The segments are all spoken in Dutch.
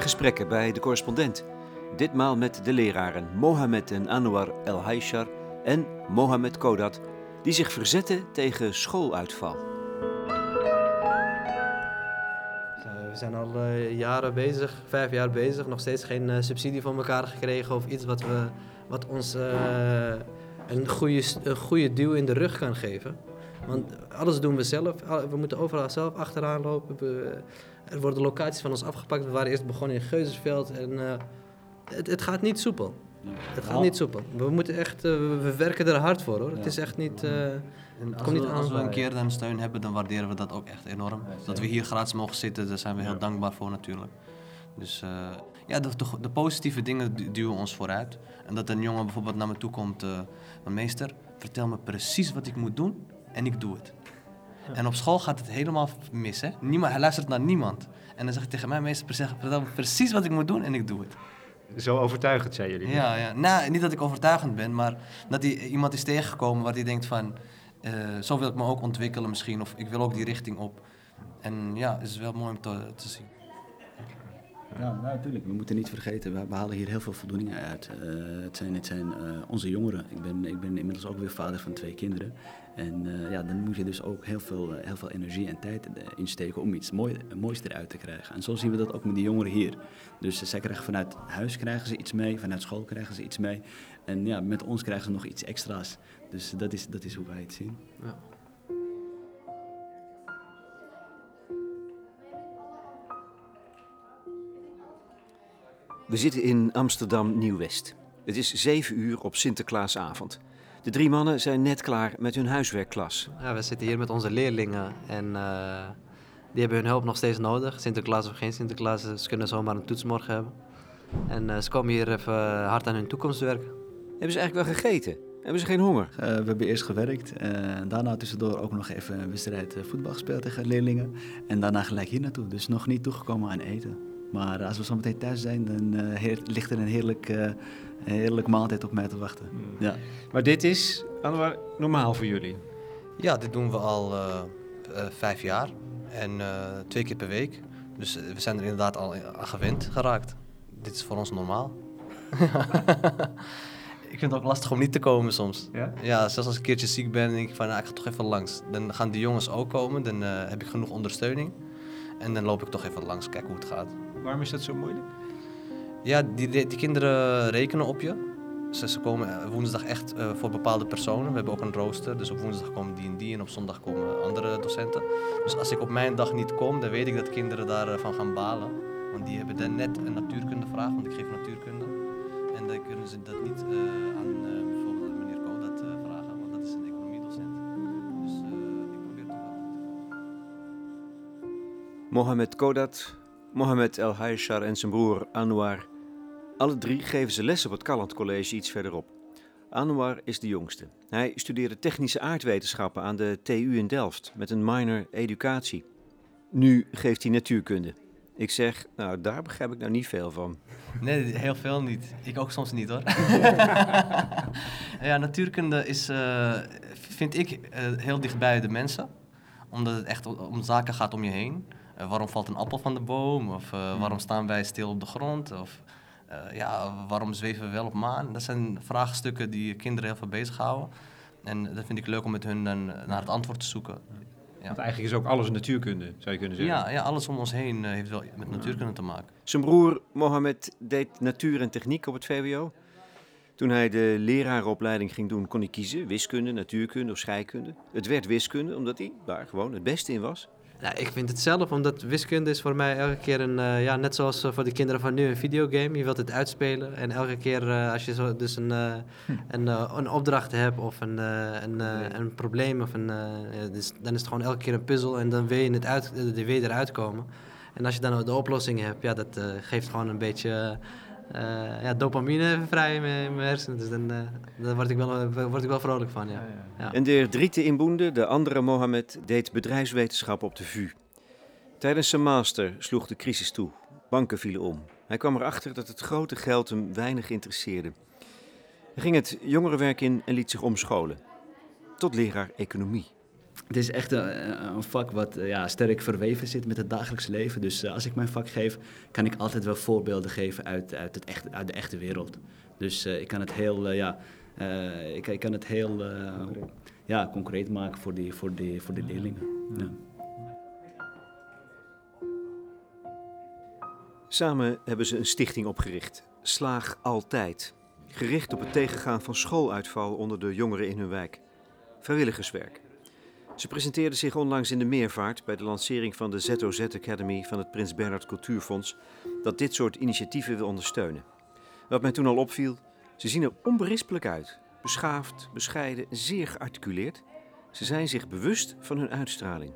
Gesprekken bij de correspondent. Ditmaal met de leraren Mohamed en Anwar El Haishar en Mohamed Kodat, die zich verzetten tegen schooluitval. We zijn al uh, jaren bezig, vijf jaar bezig, nog steeds geen uh, subsidie van elkaar gekregen of iets wat, we, wat ons een, goede, een goede duw in de rug kan geven. Want alles doen we zelf, we moeten overal zelf achteraan lopen. Er worden locaties van ons afgepakt. We waren eerst begonnen in Geuzersveld en het, het, gaat niet soepel. Het gaat niet soepel. We moeten echt, we werken er hard voor hoor. Het is echt niet... Als, we, als we een keer dan steun hebben, dan waarderen we dat ook echt enorm. dat we hier gratis mogen zitten, daar zijn we heel dankbaar voor natuurlijk. Dus uh, ja, de, de, positieve dingen duwen ons vooruit. En dat een jongen bijvoorbeeld naar me toe komt, uh, meester, vertel me precies wat ik moet doen en ik doe het. En op school gaat het helemaal mis. Hè? Niemand, hij luistert naar niemand. En dan zeg ik tegen mij, meester, precies wat ik moet doen en ik doe het. Zo overtuigend, zijn jullie? Ja, ja. Nou, niet dat ik overtuigend ben, maar dat hij, iemand is tegengekomen waar hij denkt van... Uh, zo wil ik me ook ontwikkelen misschien, of ik wil ook die richting op. En ja, het is wel mooi om te, te zien. Ja, nou, natuurlijk. We moeten niet vergeten, we, halen hier heel veel voldoening uit. Uh, het zijn, het zijn uh, onze jongeren. Ik ben, ik ben inmiddels ook weer vader van twee kinderen. En uh, ja, dan moet je dus ook heel veel, heel veel energie en tijd insteken om iets mooi, moois eruit te krijgen. En zo zien we dat ook met die jongeren hier. Dus zij krijgen vanuit huis krijgen ze iets mee, vanuit school krijgen ze iets mee. En ja, met ons krijgen ze nog iets extra's. Dus dat is, dat is hoe wij het zien. Ja. We zitten in Amsterdam Nieuw-West. Het is 7 uur op Sinterklaasavond. De drie mannen zijn net klaar met hun huiswerkklas. Ja, we zitten hier met onze leerlingen en uh, die hebben hun hulp nog steeds nodig. Sinterklaas of geen Sinterklaas, ze kunnen zomaar een toetsmorgen hebben. En uh, ze komen hier even hard aan hun toekomst werken. Hebben ze eigenlijk wel gegeten? Hebben ze geen honger? Uh, we hebben eerst gewerkt. daarna tussendoor ook nog even een wedstrijd voetbal gespeeld tegen leerlingen. En daarna gelijk hier naartoe. Dus nog niet toegekomen aan eten. Maar als we zo meteen thuis zijn, dan uh, ligt er een heerlijk, uh, heerlijk maaltijd op mij te wachten. Mm. Ja. Maar dit is Anwar, normaal voor jullie? Ja, dit doen we al uh, vijf jaar. En twee keer per week. Dus we zijn er inderdaad al aan gewend geraakt. Dit is voor ons normaal. ik vind het ook lastig om niet te komen soms. Ja? Ja, zelfs als ik een keertje ziek ben, denk ik van nou, ik ga toch even langs. Dan gaan die jongens ook komen, dan heb ik genoeg ondersteuning. En dan loop ik toch even langs, kijken hoe het gaat. Waarom is dat zo moeilijk? Ja, die, die, kinderen rekenen op je. Ze, ze komen eh, woensdag echt uh, voor bepaalde personen. We hebben ook een rooster, dus op woensdag komen die en die en op zondag komen andere docenten. Dus als ik op mijn dag niet kom, dan weet ik dat kinderen daarvan gaan balen. Want die hebben dan net een natuurkundevraag, want ik geef natuurkunde. En dan kunnen ze dat niet uh, aan bijvoorbeeld meneer Kodat vragen, want dat is een economiedocent. Dus ik probeer toch wel. Mohamed Kodat Mohamed El Haishar en zijn broer Anwar. Alle drie geven ze les op het Kalland College iets verderop. Anwar is de jongste. Hij studeerde technische aardwetenschappen aan de TU in Delft met een minor educatie. Nu geeft hij natuurkunde. Ik zeg, nou daar begrijp ik nou niet veel van. Nee, heel veel niet. Ik ook soms niet hoor. ja, natuurkunde is, uh, vind ik, uh, heel dichtbij de mensen. Omdat het echt om zaken gaat om je heen. Uh, waarom valt een appel van de boom? Of uh, waarom staan wij stil op de grond? Of uh, ja, waarom zweven we wel op maan? Dat zijn vraagstukken die kinderen heel veel bezighouden. En dat vind ik leuk om met hun dan naar het antwoord te zoeken. Ja. Want eigenlijk is ook alles natuurkunde, zou je kunnen zeggen. Ja, ja alles om ons heen heeft wel met natuurkunde te maken. Zijn broer Mohammed deed natuur en techniek op het VWO. Toen hij de lerarenopleiding ging doen, kon hij kiezen: wiskunde, natuurkunde of scheikunde. Het werd wiskunde, omdat hij daar gewoon het beste in was. Ja, ik vind het zelf, omdat wiskunde is voor mij elke keer een, uh, ja, net zoals voor de kinderen van nu, een videogame. Je wilt het uitspelen en elke keer uh, als je zo dus een, uh, een, een opdracht hebt of een, een, een probleem, of een, dus, dan is het gewoon elke keer een puzzel en dan wil je, het uit, wil je eruit komen. En als je dan de oplossing hebt, ja, dat geeft gewoon een beetje ja, dopamine vrij in mijn, hersenen. Dus dan, uh, daar word ik, wel, word ik wel vrolijk van. Ja. Ja, En de Driete in Boende, de andere Mohammed, deed bedrijfswetenschap op de VU. Tijdens zijn master sloeg de crisis toe. Banken vielen om. Hij kwam erachter dat het grote geld hem weinig interesseerde. Hij ging het jongerenwerk in en liet zich omscholen. Tot leraar economie. Het is echt een, een vak wat ja, sterk verweven zit met het dagelijks leven. Dus als ik mijn vak geef, kan ik altijd wel voorbeelden geven uit, uit, het echt, uit de echte wereld. Dus ik kan het heel, ja, ik, ik, kan het heel ja, concreet maken voor die, voor die, voor die leerlingen. Ja. Samen hebben ze een stichting opgericht, Slaag Altijd. Gericht op het tegengaan van schooluitval onder de jongeren in hun wijk. Vrijwilligerswerk. Ze presenteerden zich onlangs in de Meervaart bij de lancering van de ZOZ Academy van het Prins Bernhard Cultuurfonds, dat dit soort initiatieven wil ondersteunen. Wat mij toen al opviel, ze zien er onberispelijk uit. Beschaafd, bescheiden, zeer gearticuleerd. Ze zijn zich bewust van hun uitstraling.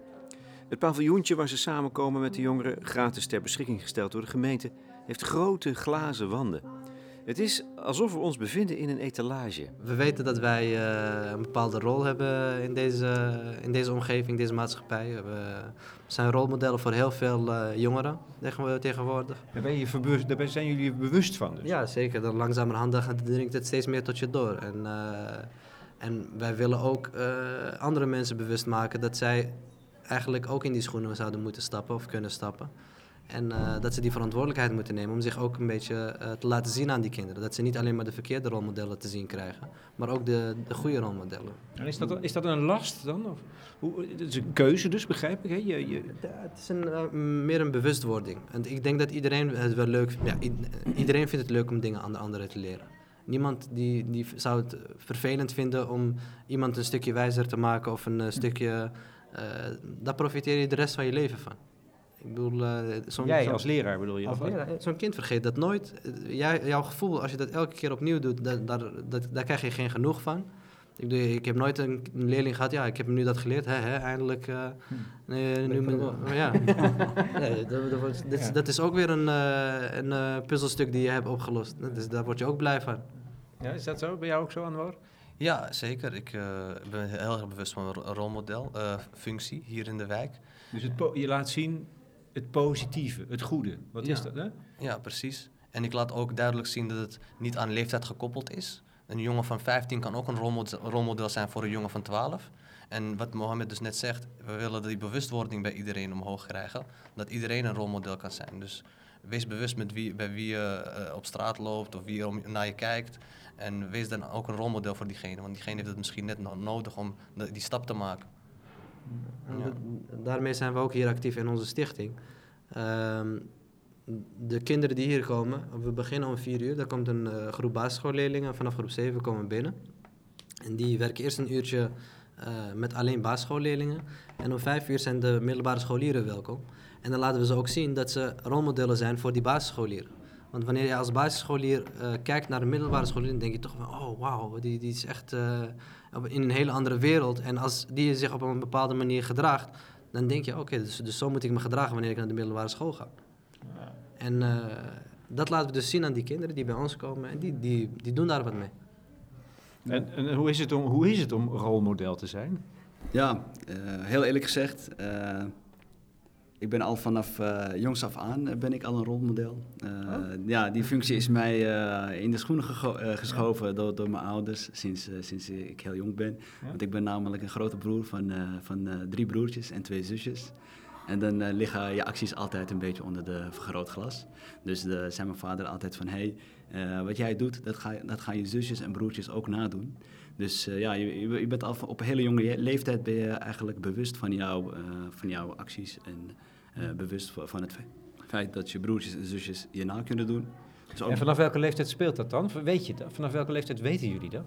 Het paviljoentje waar ze samenkomen met de jongeren, gratis ter beschikking gesteld door de gemeente, heeft grote glazen wanden. Het is alsof we ons bevinden in een etalage. We weten dat wij uh, een bepaalde rol hebben in deze, in deze omgeving, deze maatschappij. We zijn rolmodellen voor heel veel uh, jongeren tegenwoordig. Daar, ben je daar zijn jullie bewust van? Dus. Ja, zeker. Dan langzamerhand dringt het steeds meer tot je door. En, uh, en wij willen ook andere mensen bewust maken dat zij eigenlijk ook in die schoenen zouden moeten stappen of kunnen stappen. En uh, dat ze die verantwoordelijkheid moeten nemen om zich ook een beetje uh, te laten zien aan die kinderen. Dat ze niet alleen maar de verkeerde rolmodellen te zien krijgen, maar ook de, de goede rolmodellen. En is, dat, is dat een last dan? Of, hoe, het is een keuze dus, begrijp ik? Hè? Je, je... Het is een, uh, meer een bewustwording. En ik denk dat iedereen het wel leuk ja, iedereen vindt het leuk om dingen aan de anderen te leren. Niemand die, die zou het vervelend vinden om iemand een stukje wijzer te maken of een stukje daar profiteer je de rest van je leven van. Ik bedoel, uh, Jij als leraar bedoel je? Leraar, zo'n kind vergeet dat nooit. Jij, jouw gevoel, als je dat elke keer opnieuw doet, dat, daar, dat, daar krijg je geen genoeg van. Ik, bedoel, ik heb nooit een, leerling gehad, ja, ik heb hem nu dat geleerd, hè, hè eindelijk. Uh, nee, nu ben, ja. nee, dat, dat, dat, dat, is ook weer een, uh, een puzzelstuk die je hebt opgelost. Dus daar word je ook blij van. Ja, is dat zo? Ben jij ook zo aan het woord? Ja, zeker. Ik uh, ben heel erg bewust van een rolmodelfunctie uh, hier in de wijk. Dus het je laat zien het positieve, het goede. Wat ja. is dat, hè? Ja, precies. En ik laat ook duidelijk zien dat het niet aan leeftijd gekoppeld is. Een jongen van 15 kan ook een rolmodel, rolmodel zijn voor een jongen van 12. En wat Mohammed dus net zegt, we willen die bewustwording bij iedereen omhoog krijgen. Dat iedereen een rolmodel kan zijn. Dus wees bewust met wie, bij wie je uh, op straat loopt of wie om, naar je kijkt. En wees dan ook een rolmodel voor diegene, want diegene heeft het misschien net nodig om die stap te maken. Daarmee zijn we ook hier actief in onze stichting. Um, de kinderen die hier komen, we beginnen om vier uur, daar komt een uh, groep basisschoolleerlingen, vanaf groep 7 komen binnen. En die werken eerst een uurtje uh, met alleen basisschoolleerlingen. En om vijf uur zijn de middelbare scholieren welkom. En dan laten we ze ook zien dat ze rolmodellen zijn voor die basisscholieren. Want wanneer je als basisscholier uh, kijkt naar een middelbare scholier, dan denk je toch van, oh wauw, die, die is echt in een hele andere wereld. En als die zich op een bepaalde manier gedraagt, dan denk je, oké, dus, dus, zo moet ik me gedragen wanneer ik naar de middelbare school ga. Ja. En uh, dat laten we dus zien aan die kinderen die bij ons komen en die, die, die doen daar wat mee. En, en hoe, is het om, hoe is het om rolmodel te zijn? Ja, heel eerlijk gezegd ik ben al vanaf uh, jongs af aan uh, ben ik al een rolmodel. Uh, oh. Ja, die functie is mij in de schoenen geschoven door, door mijn ouders sinds, sinds ik heel jong ben. Ja? Want ik ben namelijk een grote broer van, van drie broertjes en twee zusjes. En dan liggen je acties altijd een beetje onder de vergrootglas. Dus de, zei mijn vader altijd van, hé, hey, wat jij doet, dat, ga, dat gaan je zusjes en broertjes ook nadoen. Dus ja, je, je bent al op een hele jonge leeftijd ben je eigenlijk bewust van, jou, van jouw acties en bewust van het feit dat je broertjes en zusjes je na kunnen doen. Dus en vanaf welke leeftijd speelt dat dan? Weet je dat? Vanaf welke leeftijd weten jullie dat?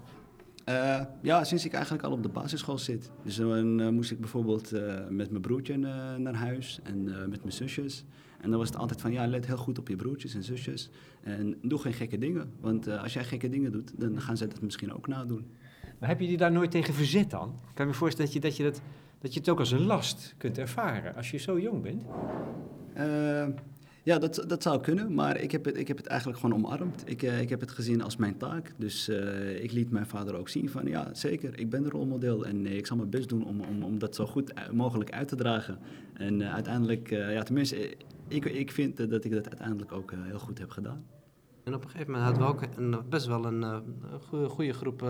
Uh, ja, sinds ik eigenlijk al op de basisschool zit. Dus dan uh, moest ik bijvoorbeeld uh, met mijn broertje naar huis en met mijn zusjes. En dan was het altijd van, ja, let heel goed op je broertjes en zusjes. En doe geen gekke dingen. Want als jij gekke dingen doet, dan gaan zij dat misschien ook nadoen. Maar heb je die daar nooit tegen verzet dan? Kan je me voorstellen dat je, dat je dat dat je het ook als een last kunt ervaren als je zo jong bent? Uh, ja, dat, dat zou kunnen, maar ik heb het, ik heb het eigenlijk gewoon omarmd. Ik, uh, ik heb het gezien als mijn taak. Dus uh, ik liet mijn vader ook zien van ja, zeker, ik ben een rolmodel en ik zal mijn best doen om, om, om dat zo goed mogelijk uit te dragen. En uiteindelijk, ja, tenminste, ik, ik vind dat ik dat uiteindelijk ook heel goed heb gedaan. En op een gegeven moment hadden we ook een, best wel een goede, goede groep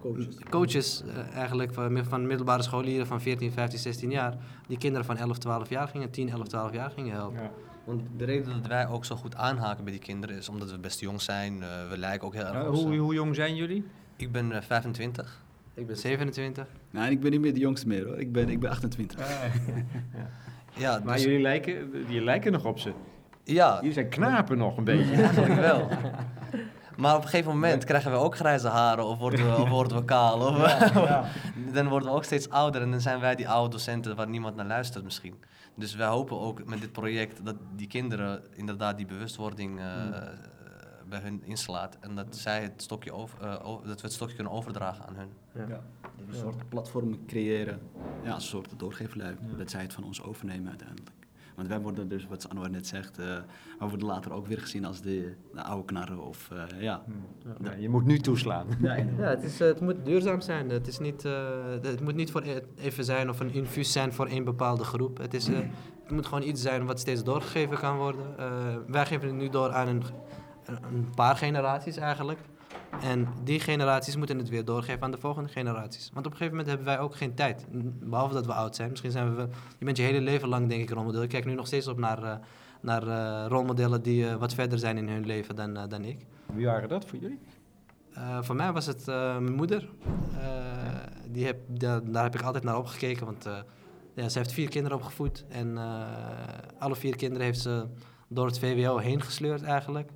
Coaches. coaches eh, eigenlijk van, van middelbare scholieren van 14, 15, 16 jaar, die kinderen van 11, 12 jaar gingen, 10, 11, 12 jaar gingen helpen. Ja. Want de reden dat wij ook zo goed aanhaken bij die kinderen is omdat we best jong zijn. eh, we lijken ook heel erg op ze. hoe, hoe jong zijn jullie? Ik ben eh, 25. Ik ben 27. Nou, en ik ben niet meer de jongste meer hoor. Ik ben, ik ben 28. Ja, Maar dus- jullie lijken, jullie lijken nog op ze. ja, Jullie zijn knapen nog een beetje. eigenlijk wel. Maar op een gegeven moment krijgen we ook grijze haren of worden we, of worden we kaal. Of, dan worden we ook steeds ouder en dan zijn wij die oude docenten waar niemand naar luistert misschien. Dus wij hopen ook met dit project dat die kinderen inderdaad die bewustwording eh, bij hun inslaat. En dat, zij het stokje over, eh, dat we het stokje kunnen overdragen aan hun. Ja. Dat we een soort platform creëren. Ja, een soort doorgeefluik. Dat zij het van ons overnemen uiteindelijk. Want wij worden dus, wat Anwar net zegt, eh we worden later ook weer gezien als de, de oude knarren of eh, ja. Ja, je moet nu toeslaan. Ja, het, is, eh, het moet duurzaam zijn. Het, is niet, eh, het moet niet voor e- even zijn of een infuus zijn voor één bepaalde groep. Het, is, eh, het moet gewoon iets zijn wat steeds doorgegeven kan worden. Eh, wij geven het nu door aan een, een paar generaties eigenlijk. En die generaties moeten het weer doorgeven aan de volgende generaties. Want op een gegeven moment hebben wij ook geen tijd. Behalve dat we oud zijn. Misschien zijn we... Je bent je hele leven lang denk ik rolmodel. Ik kijk nu nog steeds op naar, eh, naar eh, rolmodellen die eh, wat verder zijn in hun leven dan, dan ik. Wie waren dat voor jullie? Voor mij was het mijn moeder. Die heb, da- daar heb ik altijd naar opgekeken, want ja, ze heeft vier kinderen opgevoed. En alle vier kinderen heeft ze door het VWO heen gesleurd eigenlijk.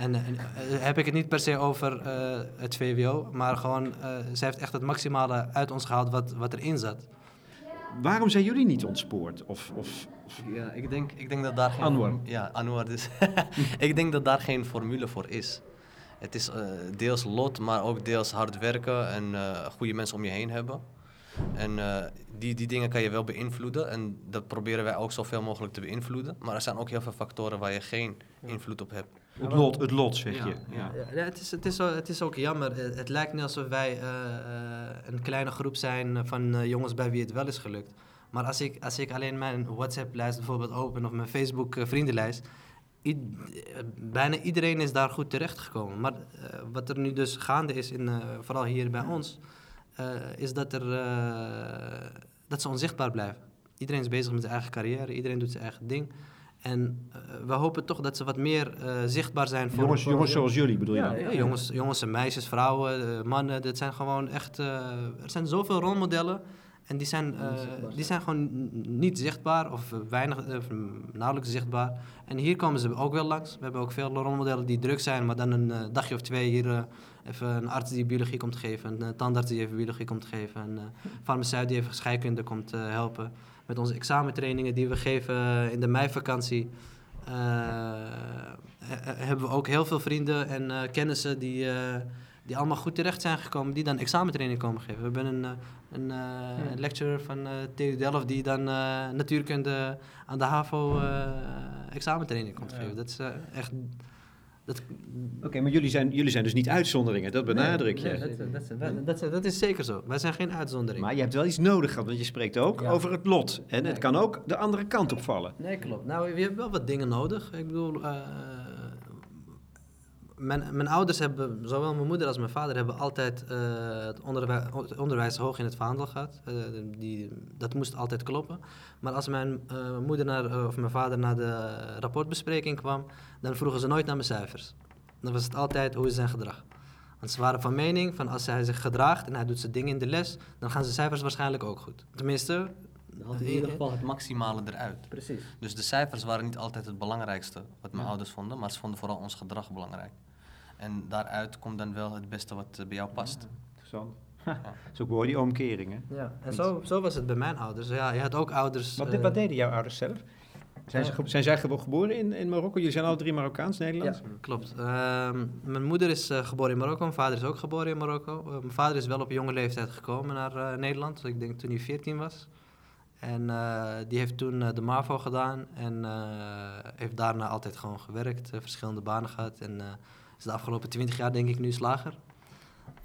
En eh, eh, heb ik het niet per se over eh, het VWO, maar gewoon, eh ze heeft echt het maximale uit ons gehaald wat, wat erin zat. Waarom zijn jullie niet ontspoord? Of, of, of- Ja, ik denk, ik denk dat daar geen... Anwar. Ja, Anwar dus. ik denk dat daar geen formule voor is. Het is eh, deels lot, maar ook deels hard werken en eh, goede mensen om je heen hebben. En eh, die, die dingen kan je wel beïnvloeden en dat proberen wij ook zoveel mogelijk te beïnvloeden. Maar er zijn ook heel veel factoren waar je geen invloed op hebt. Het lot, het lot zeg Ja, je. ja. Ja, het, is, het, is, het is ook jammer. Het, het lijkt niet alsof wij eh, eh, een kleine groep zijn van eh, jongens bij wie het wel is gelukt. Maar als ik, als ik alleen mijn WhatsApp-lijst bijvoorbeeld open of mijn Facebook-vriendenlijst, bijna iedereen is daar goed terechtgekomen. Maar wat er nu dus gaande is, in, eh, vooral hier bij ons, eh, is dat, er, eh, dat ze onzichtbaar blijven. Iedereen is bezig met zijn eigen carrière, iedereen doet zijn eigen ding. En eh, we hopen toch dat ze wat meer eh, zichtbaar zijn voor Jongens, voor- jongens zoals jullie bedoel je ja, jongens, jongens en meisjes, vrouwen, eh, mannen, dit zijn gewoon echt... eh, er zijn zoveel rolmodellen en die zijn, eh, die zijn gewoon niet zichtbaar of weinig, nauwelijks zichtbaar. En hier komen ze ook wel langs. We hebben ook veel rolmodellen die druk zijn, maar dan een dagje of twee hier eh, even een arts die biologie komt geven, een tandarts die even biologie komt geven, een eh, farmaceut die even scheikunde komt helpen. Met onze examentrainingen die we geven eh, in de meivakantie. eh, he- hebben we ook heel veel vrienden en eh, kennissen die, die allemaal goed terecht zijn gekomen, die dan examentraining komen geven. We hebben een, een eh, lecturer van TU Delft die dan natuurkunde aan de HAVO examentraining komt geven. Dat is echt... Dat, Oké, maar jullie zijn, jullie zijn dus niet uitzonderingen, dat benadruk je. Nee, dat, dat, dat, dat, is- dat is zeker zo. Wij zijn geen uitzondering. Maar je hebt wel iets nodig gehad, want je spreekt ook Ja. over het lot. En het kan ook de andere kant opvallen. Nee, klopt. Nou, we hebben wel wat dingen nodig. Ik bedoel, eh, mijn, mijn ouders hebben, zowel mijn moeder als mijn vader, hebben altijd eh, het, onderwijs, het onderwijs hoog in het vaandel gehad. Eh, die, dat moest altijd kloppen. Maar als mijn eh, moeder naar, of mijn vader naar de rapportbespreking kwam, dan vroegen ze nooit naar mijn cijfers. Dan was het altijd hoe is zijn gedrag. Want ze waren van mening van als hij zich gedraagt en hij doet zijn dingen in de les, dan gaan zijn cijfers waarschijnlijk ook goed. Tenminste, Dan had in ieder geval het maximale eruit. precies. Dus de cijfers waren niet altijd het belangrijkste wat mijn ouders vonden, maar ze vonden vooral ons gedrag belangrijk. En daaruit komt dan wel het beste wat eh, bij jou past. Interessant. Dat is ook mooi, die omkering. Hè? Ja, en zo, zo was het bij mijn ouders. Ja, je had ook ouders. Wat, eh, wat deden jouw ouders zelf? Zijn, ze, zijn zij ge- geboren in, in Marokko? Jullie zijn alle drie Marokkaans, Nederlands? Ja, klopt. Ehm, mijn moeder is eh, geboren in Marokko, mijn vader is ook geboren in Marokko. Mijn vader is wel op jonge leeftijd gekomen naar eh, Nederland, ik denk toen hij 14 was. En eh, die heeft toen de MAVO gedaan en eh, heeft daarna altijd gewoon gewerkt, verschillende banen gehad. En eh, is de afgelopen 20 jaar denk ik nu slager.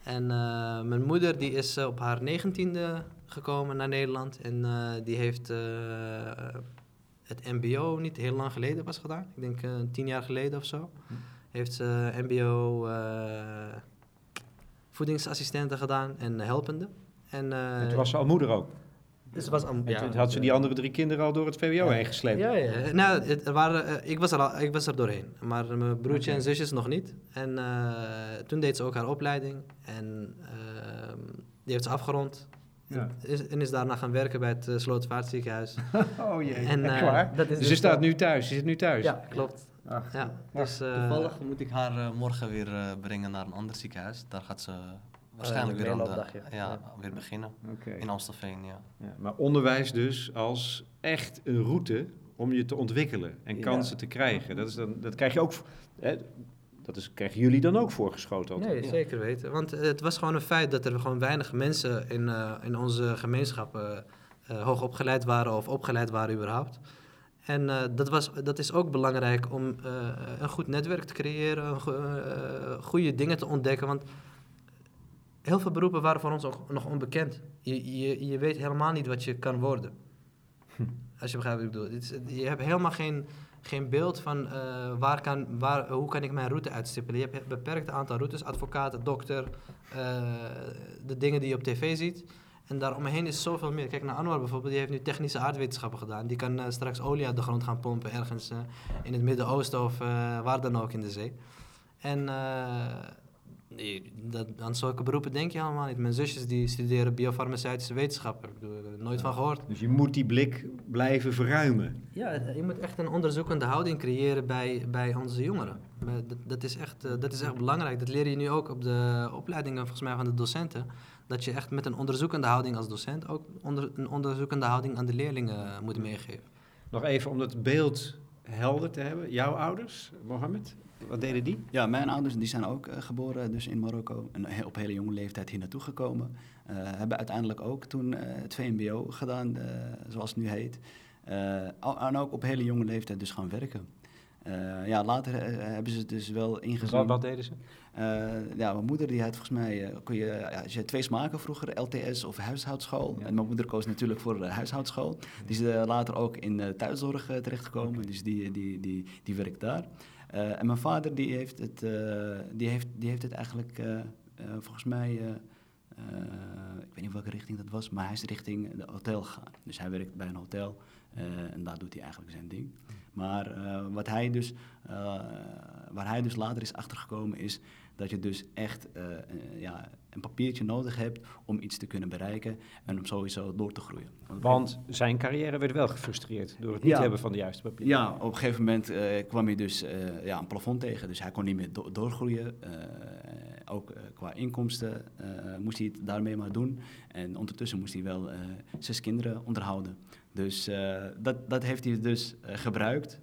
En eh, mijn moeder die is eh, op haar negentiende gekomen naar Nederland en eh, die heeft het mbo niet heel lang geleden pas gedaan. Ik denk tien jaar geleden of zo. Heeft ze mbo voedingsassistenten gedaan en helpende. En, En toen was ze al moeder ook. Dus was ja, toen had ze die andere drie kinderen al door het VWO heen gesleept. Ja, ja. Nou, het, er waren, eh, ik, was er al, ik was er doorheen, maar mijn broertje en zusjes nog niet. En eh, toen deed ze ook haar opleiding en ehm, die heeft ze afgerond. Ja. Is, en is daarna gaan werken bij het uh, Slotervaartziekenhuis. Oh jee, En, eh, dat is Dus ze dus staat wel- nu thuis, ze zit nu thuis? Ja, klopt. Ach, Ja, dus, eh, Toevallig moet ik haar eh, morgen weer eh, brengen naar een ander ziekenhuis. Daar gaat ze waarschijnlijk een weer aan de, meeloopdagje. ja, Ja. weer beginnen. In Amstelveen, ja. Ja, maar onderwijs dus als echt een route om je te ontwikkelen en Ja. kansen te krijgen. Dat, is dan, dat krijg je ook, hè, dat is, krijgen jullie dan ook voorgeschoten altijd? Nee, zeker weten. Want eh, het was gewoon een feit dat er gewoon weinig mensen in, eh, in onze gemeenschap eh, eh, hoog opgeleid waren of opgeleid waren überhaupt. En eh, dat, was, dat is ook belangrijk om eh, een goed netwerk te creëren, go- eh, goede dingen te ontdekken. Want heel veel beroepen waren voor ons ook nog onbekend. Je, je, je weet helemaal niet wat je kan worden. Als je begrijpt wat ik bedoel. Het is- je hebt helemaal geen, geen beeld van eh, waar kan, waar, hoe kan ik mijn route uitstippelen. Je hebt een beperkt aantal routes, advocaat, dokter, eh, de dingen die je op tv ziet. En daaromheen is zoveel meer. Kijk naar Anwar bijvoorbeeld, die heeft nu technische aardwetenschappen gedaan. Die kan eh, straks olie uit de grond gaan pompen ergens in het Midden-Oosten of waar dan ook in de zee. En nee, dat, aan zulke beroepen denk je helemaal niet. Mijn zusjes die studeren biofarmaceutische wetenschappen. Ik bedoel, er nooit van gehoord. Dus je moet die blik blijven verruimen. Ja, je moet echt een onderzoekende houding creëren bij, bij onze jongeren. Dat, dat, is echt, eh, dat is echt belangrijk. Dat leer je nu ook op de opleidingen volgens mij van de docenten. Dat je echt met een onderzoekende houding als docent ook onder, een onderzoekende houding aan de leerlingen moet meegeven. Nog even om dat beeld helder te hebben. Jouw ouders, Mohammed, wat deden die? Ja, mijn ouders die zijn ook eh, geboren dus in Marokko en he- op hele jonge leeftijd hier naartoe gekomen. Eh, hebben uiteindelijk ook toen eh, het VMBO gedaan, eh, zoals het nu heet. Eh, en ook op hele jonge leeftijd dus gaan werken. Eh, ja, later eh, hebben ze het dus wel ingezien. Wat, wat deden ze? Eh, ja, mijn moeder die had volgens mij, eh, kon je, ja, je twee smaken vroeger, LTS of huishoudschool. Ja. En mijn moeder koos natuurlijk voor huishoudschool. Die is eh, later ook in thuiszorg eh, terechtgekomen, dus die, die, die, die werkt daar. Eh, en mijn vader die heeft het, eh, die heeft, die heeft het eigenlijk eh, volgens mij, ik weet niet welke richting dat was, maar hij is richting de hotel gegaan. Dus hij werkt bij een hotel en daar doet hij eigenlijk zijn ding. Maar wat hij dus, waar hij dus later is achtergekomen is dat je dus echt ja, een papiertje nodig hebt om iets te kunnen bereiken en om sowieso door te groeien. Want zijn carrière werd wel gefrustreerd door het niet Ja. hebben van de juiste papier. Ja, op een gegeven moment eh, kwam hij dus eh, ja, een plafond tegen. Dus hij kon niet meer do- doorgroeien. Eh, ook qua inkomsten moest hij het daarmee maar doen. En ondertussen moest hij wel zes kinderen onderhouden. Dus dat, dat heeft hij dus gebruikt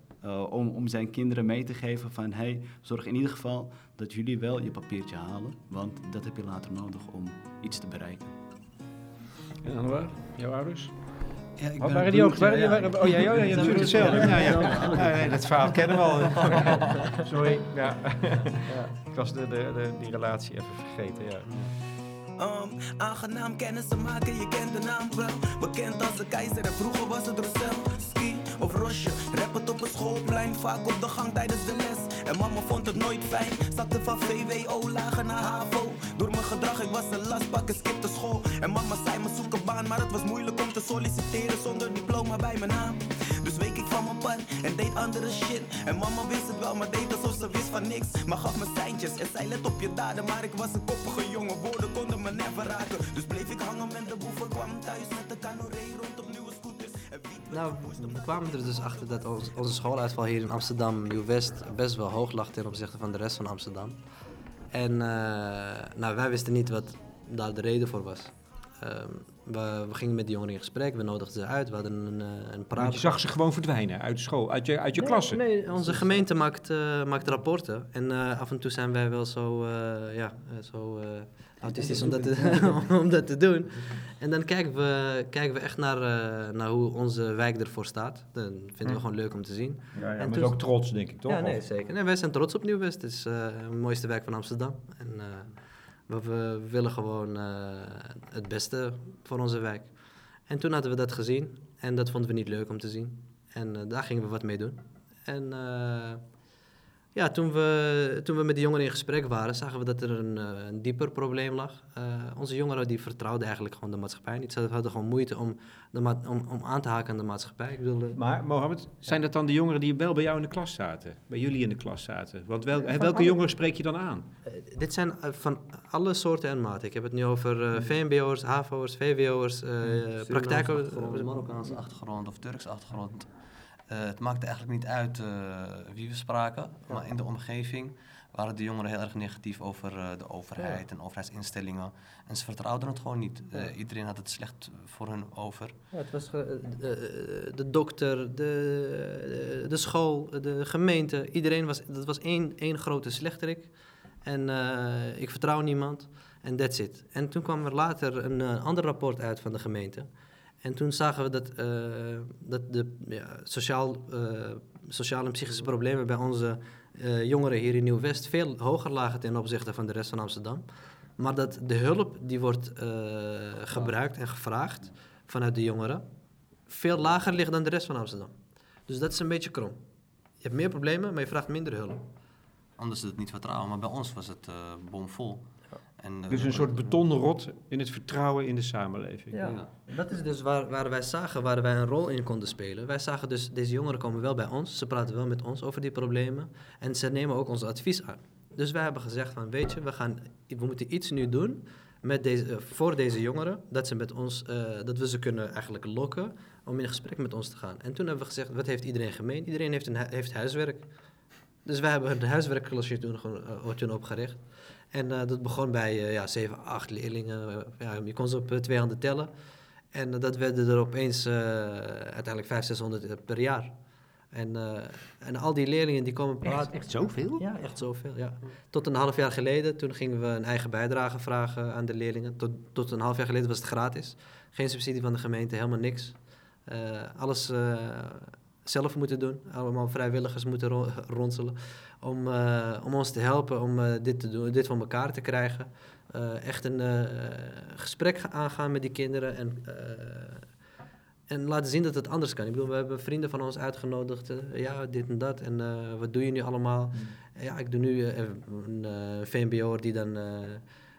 om, om zijn kinderen mee te geven van... hey, zorg in ieder geval dat jullie wel je papiertje halen. Want dat heb je later nodig om iets te bereiken. En dan waar? Jouw ouders? Ja, ik Oh, ben waren die ook? Waren die, ja. waren- oh ja, ja, ja, ja, natuurlijk hetzelfde. Ja, ja. Ja, nee, dat verhaal kennen we al. Sorry. Ja. Ik was de, de, de, die relatie even vergeten. Ja. Um, aangenaam kennis te maken, je kent de naam wel. Bekend als de keizer en vroeger was het Roussel. Of Rosje, rap het op een schoolplein, vaak op de gang tijdens de les. En mama vond het nooit fijn, zakte van VWO lager naar HAVO. Door mijn gedrag, ik was een last, pakken, skipte school. En mama zei me zoek een baan, maar het was moeilijk om te solliciteren zonder diploma bij mijn naam. Dus week ik van mijn pad en deed andere shit. En mama wist het wel, maar deed alsof ze wist van niks. Maar gaf me seintjes en zei let op je daden. Maar ik was een koppige jongen, woorden konden me never raken. Dus bleef ik hangen met de boeven, Nou, we kwamen er dus achter dat ons- onze schooluitval hier in Amsterdam, Nieuw-West, best wel hoog lag ten opzichte van de rest van Amsterdam. En eh, nou, wij wisten niet wat daar de reden voor was. Ehm, we, we gingen met die jongeren in gesprek, we nodigden ze uit, we hadden een, eh, een praat. Je zag ze gewoon verdwijnen uit school, uit je, uit je klasse. Nee, onze gemeente maakt, eh, maakt rapporten. En af en toe zijn wij wel zo, ja, zo autistisch om dat, te, om dat te doen. En dan kijken we, kijken we echt naar, eh, naar hoe onze wijk ervoor staat. Dat vinden we gewoon leuk om te zien. Ja, ja, En maar toen- ook trots, denk ik, toch? Ja, nee, Of- zeker. Nee, wij zijn trots op Nieuw-West. Het is de mooiste wijk van Amsterdam. En eh, we, we willen gewoon het beste voor onze wijk. En toen hadden we dat gezien. En dat vonden we niet leuk om te zien. En daar gingen we wat mee doen. En Ja, toen we, toen we met de jongeren in gesprek waren, zagen we dat er een, eh, een dieper probleem lag. Eh, onze jongeren die vertrouwden eigenlijk gewoon de maatschappij niet. Ze hadden gewoon moeite om, de ma- om, om aan te haken aan de maatschappij. Ik bedoel, eh, Maar Mohammed, zijn dat dan de jongeren die wel bij jou in de klas zaten? Bij jullie in de klas zaten? Want wel, welke jongeren spreek je dan aan? dit zijn van alle soorten en maten. Ik heb het nu over eh, VMBO'ers, HAVO'ers, VWO'ers, eh achtergrond, Marokkaanse achtergrond of Turks achtergrond. Eh, het maakte eigenlijk niet uit eh, wie we spraken, maar in de omgeving waren de jongeren heel erg negatief over eh, de overheid en overheidsinstellingen. En ze vertrouwden het gewoon niet. Iedereen had het slecht voor hun over. Ja, het was eh, de dokter, de, de school, de gemeente. Iedereen was, dat was één, één grote slechterik. En ik vertrouw niemand. En that's it. En toen kwam er later een ander rapport uit van de gemeente. En toen zagen we dat, eh, dat de ja, sociaal, eh, sociale en psychische problemen bij onze eh, jongeren hier in Nieuw-West veel hoger lagen ten opzichte van de rest van Amsterdam. Maar dat de hulp die wordt gebruikt en gevraagd vanuit de jongeren veel lager ligt dan de rest van Amsterdam. Dus dat is een beetje krom. Je hebt meer problemen, maar je vraagt minder hulp. Anders is het niet vertrouwen, maar bij ons was het bomvol. En, eh, Dus een soort betonnen rot in het vertrouwen in de samenleving. Ja. Dat is dus waar, waar wij zagen waar wij een rol in konden spelen. Wij zagen dus, deze jongeren komen wel bij ons, ze praten wel met ons over die problemen en ze nemen ook ons advies aan. Dus wij hebben gezegd van, weet je, we, gaan, we moeten iets nu doen met deze, eh, voor deze jongeren, dat, ze met ons, eh, dat we ze kunnen eigenlijk lokken om in gesprek met ons te gaan. En toen hebben we gezegd, wat heeft iedereen gemeen? Iedereen heeft, een, hu- heeft huiswerk. Dus wij hebben een huiswerkklasje toen, gewoon, eh, toen opgericht. En eh, dat begon bij eh, ja, 7, 8 leerlingen. Ja, je kon ze op eh, twee handen tellen. En dat werden er opeens uiteindelijk 500, 600 per jaar. En, en al die leerlingen die komen praten. Echt zoveel? Ja, echt zoveel. Ja. Tot een half jaar geleden, toen gingen we een eigen bijdrage vragen aan de leerlingen. Tot, tot een half jaar geleden was het gratis. Geen subsidie van de gemeente, helemaal niks. Alles zelf moeten doen. Allemaal vrijwilligers moeten ro- ronselen. Om, eh, om ons te helpen om eh, dit, te doen, dit van elkaar te krijgen. Eh, echt een gesprek ga- aangaan met die kinderen. En, en laten zien dat het anders kan. Ik bedoel, we hebben vrienden van ons uitgenodigd. ja, dit en dat. En wat doe je nu allemaal? Ja, ik doe nu een VMBO'er die dan,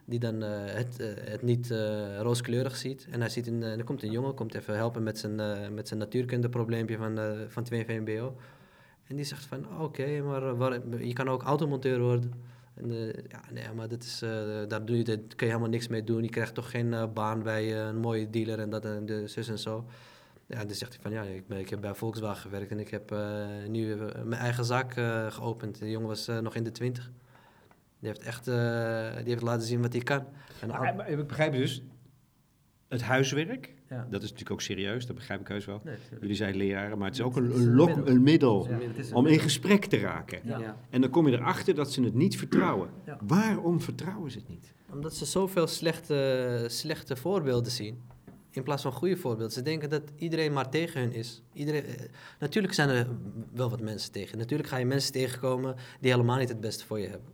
die dan eh, het, eh, het niet eh, rooskleurig ziet. En hij ziet eh, er komt een jongen, komt even helpen met zijn, met zijn natuurkundeprobleempje van, van 2 VMBO. En die zegt van, oké, maar waar- je kan ook automonteur worden. En, ja, nee, maar dat is, daar doe je, daar kun je helemaal niks mee doen. Je krijgt toch geen baan bij een mooie dealer en dat en de zus en zo. Ja, dan zegt hij van, ja, ik, ik heb bij Volkswagen gewerkt en ik heb nu mijn eigen zaak geopend. De jongen was nog in de twintig. Die heeft echt eh, die heeft laten zien wat hij kan. En al- Maar, maar ik begrijp dus, het huiswerk, Ja. dat is natuurlijk ook serieus, dat begrijp ik heus wel. Nee. Jullie zijn leraren, maar het is ook een, een, lok, middel. een middel Ja, om in gesprek te raken. Ja. Ja. En dan kom je erachter dat ze het niet vertrouwen. Ja. Waarom vertrouwen ze het niet? Omdat ze zoveel slechte, slechte voorbeelden zien. In plaats van goede voorbeelden. Ze denken dat iedereen maar tegen hun is. Iedereen, eh, natuurlijk zijn er wel wat mensen tegen. Natuurlijk ga je mensen tegenkomen die helemaal niet het beste voor je hebben.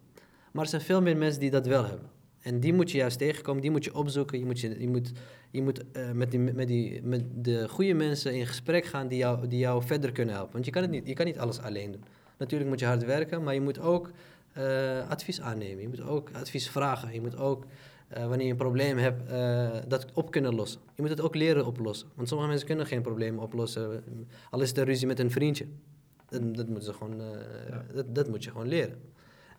Maar er zijn veel meer mensen die dat wel hebben. En die moet je juist tegenkomen, die moet je opzoeken. Je moet, je, je moet, je moet eh, met, die, met, die, met de goede mensen in gesprek gaan die jou, die jou verder kunnen helpen. Want je kan, het niet, je kan niet alles alleen doen. Natuurlijk moet je hard werken, maar je moet ook eh, advies aannemen. Je moet ook advies vragen. Je moet ook, eh, wanneer je een probleem hebt, dat op kunnen lossen. Je moet het ook leren oplossen. Want sommige mensen kunnen geen problemen oplossen. Al is het een ruzie met een vriendje. Dat, dat, moeten ze gewoon, dat, dat moet je gewoon leren.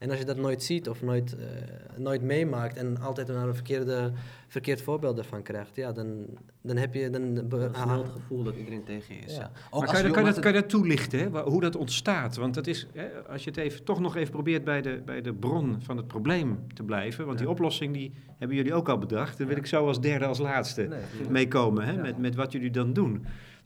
En als je dat nooit ziet of nooit, eh, nooit meemaakt en altijd naar een verkeerde, verkeerd voorbeeld ervan krijgt, ja, dan, dan heb je... Dan, be- snel het gevoel dat iedereen tegen je is. Ja. Maar kan je, kan, je dat, kan je dat toelichten, hè? Hoe dat ontstaat? Want dat is, hè, als je het even, toch nog even probeert bij de, bij de bron van het probleem te blijven. Want die oplossing die hebben jullie ook al bedacht. Daar wil ik zo als derde, als laatste Nee, meekomen met, met wat jullie dan doen.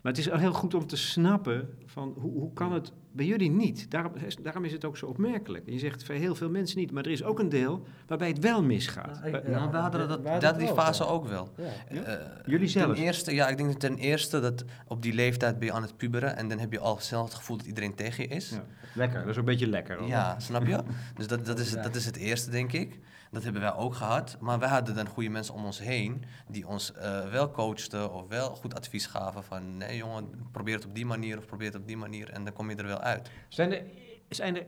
Maar het is al heel goed om te snappen van hoe, hoe kan het bij jullie niet? Daarom, daarom is het ook zo opmerkelijk. Je zegt voor heel veel mensen niet, maar er is ook een deel waarbij het wel misgaat. Ik- we hadden dat, dat die fase ook wel. Ja. Eh, Jullie zelf? Ten eerste, ja, ik denk dat ten eerste dat op die leeftijd ben je aan het puberen en dan heb je al snel het gevoel dat iedereen tegen je is. Ja. Lekker, dat is ook een beetje lekker. hoor. Ja, snap je? Dus dat, dat, is, het- dat is het eerste, denk ik. Dat hebben wij ook gehad. Maar wij hadden dan goede mensen om ons heen die ons eh, wel coachten of wel goed advies gaven van nee jongen, probeer het op die manier of probeer het op die manier en dan kom je er wel uit. Zijn er, zijn er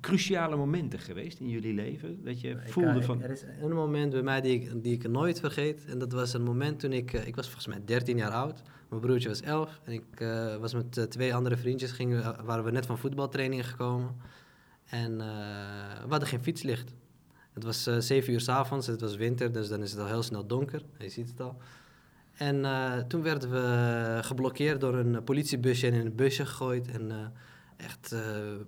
cruciale momenten geweest in jullie leven? Dat je Ik voelde kan- van... Er is een moment bij mij die ik, die ik nooit vergeet. En dat was een moment toen ik... eh, ik was volgens mij 13 jaar oud. Mijn broertje was 11. En ik eh, was met eh, twee andere vriendjes. Gingen, we- waren we net van voetbaltrainingen gekomen. En eh, we hadden geen fietslicht. Het was 7 uur s'avonds. Het was winter, dus dan is het al heel snel donker. Je ziet het al. En eh, toen werden we geblokkeerd door een politiebusje en in een busje gegooid. En eh, echt, eh,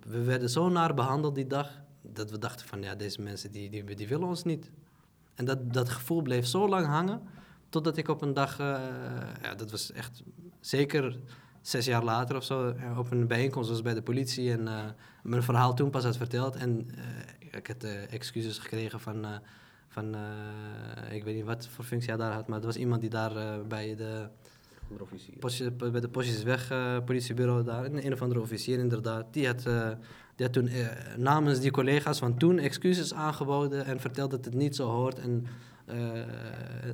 we werden zo naar behandeld die dag, dat we dachten van, ja, deze mensen die, die, willen ons niet. En dat, dat gevoel bleef zo lang hangen, totdat ik op een dag, eh, ja, dat was echt zeker zes jaar later of zo, eh, op een bijeenkomst was bij de politie en eh, mijn verhaal toen pas had verteld. En eh, ik had eh, excuses gekregen van, eh, van eh, ik weet niet wat voor functie hij daar had, maar er was iemand die daar eh, bij de Postie- bij de Postjesweg eh politiebureau daar, een, een of andere officier inderdaad, die had, eh, die had toen eh, namens die collega's van toen excuses aangeboden en verteld dat het niet zo hoort en eh,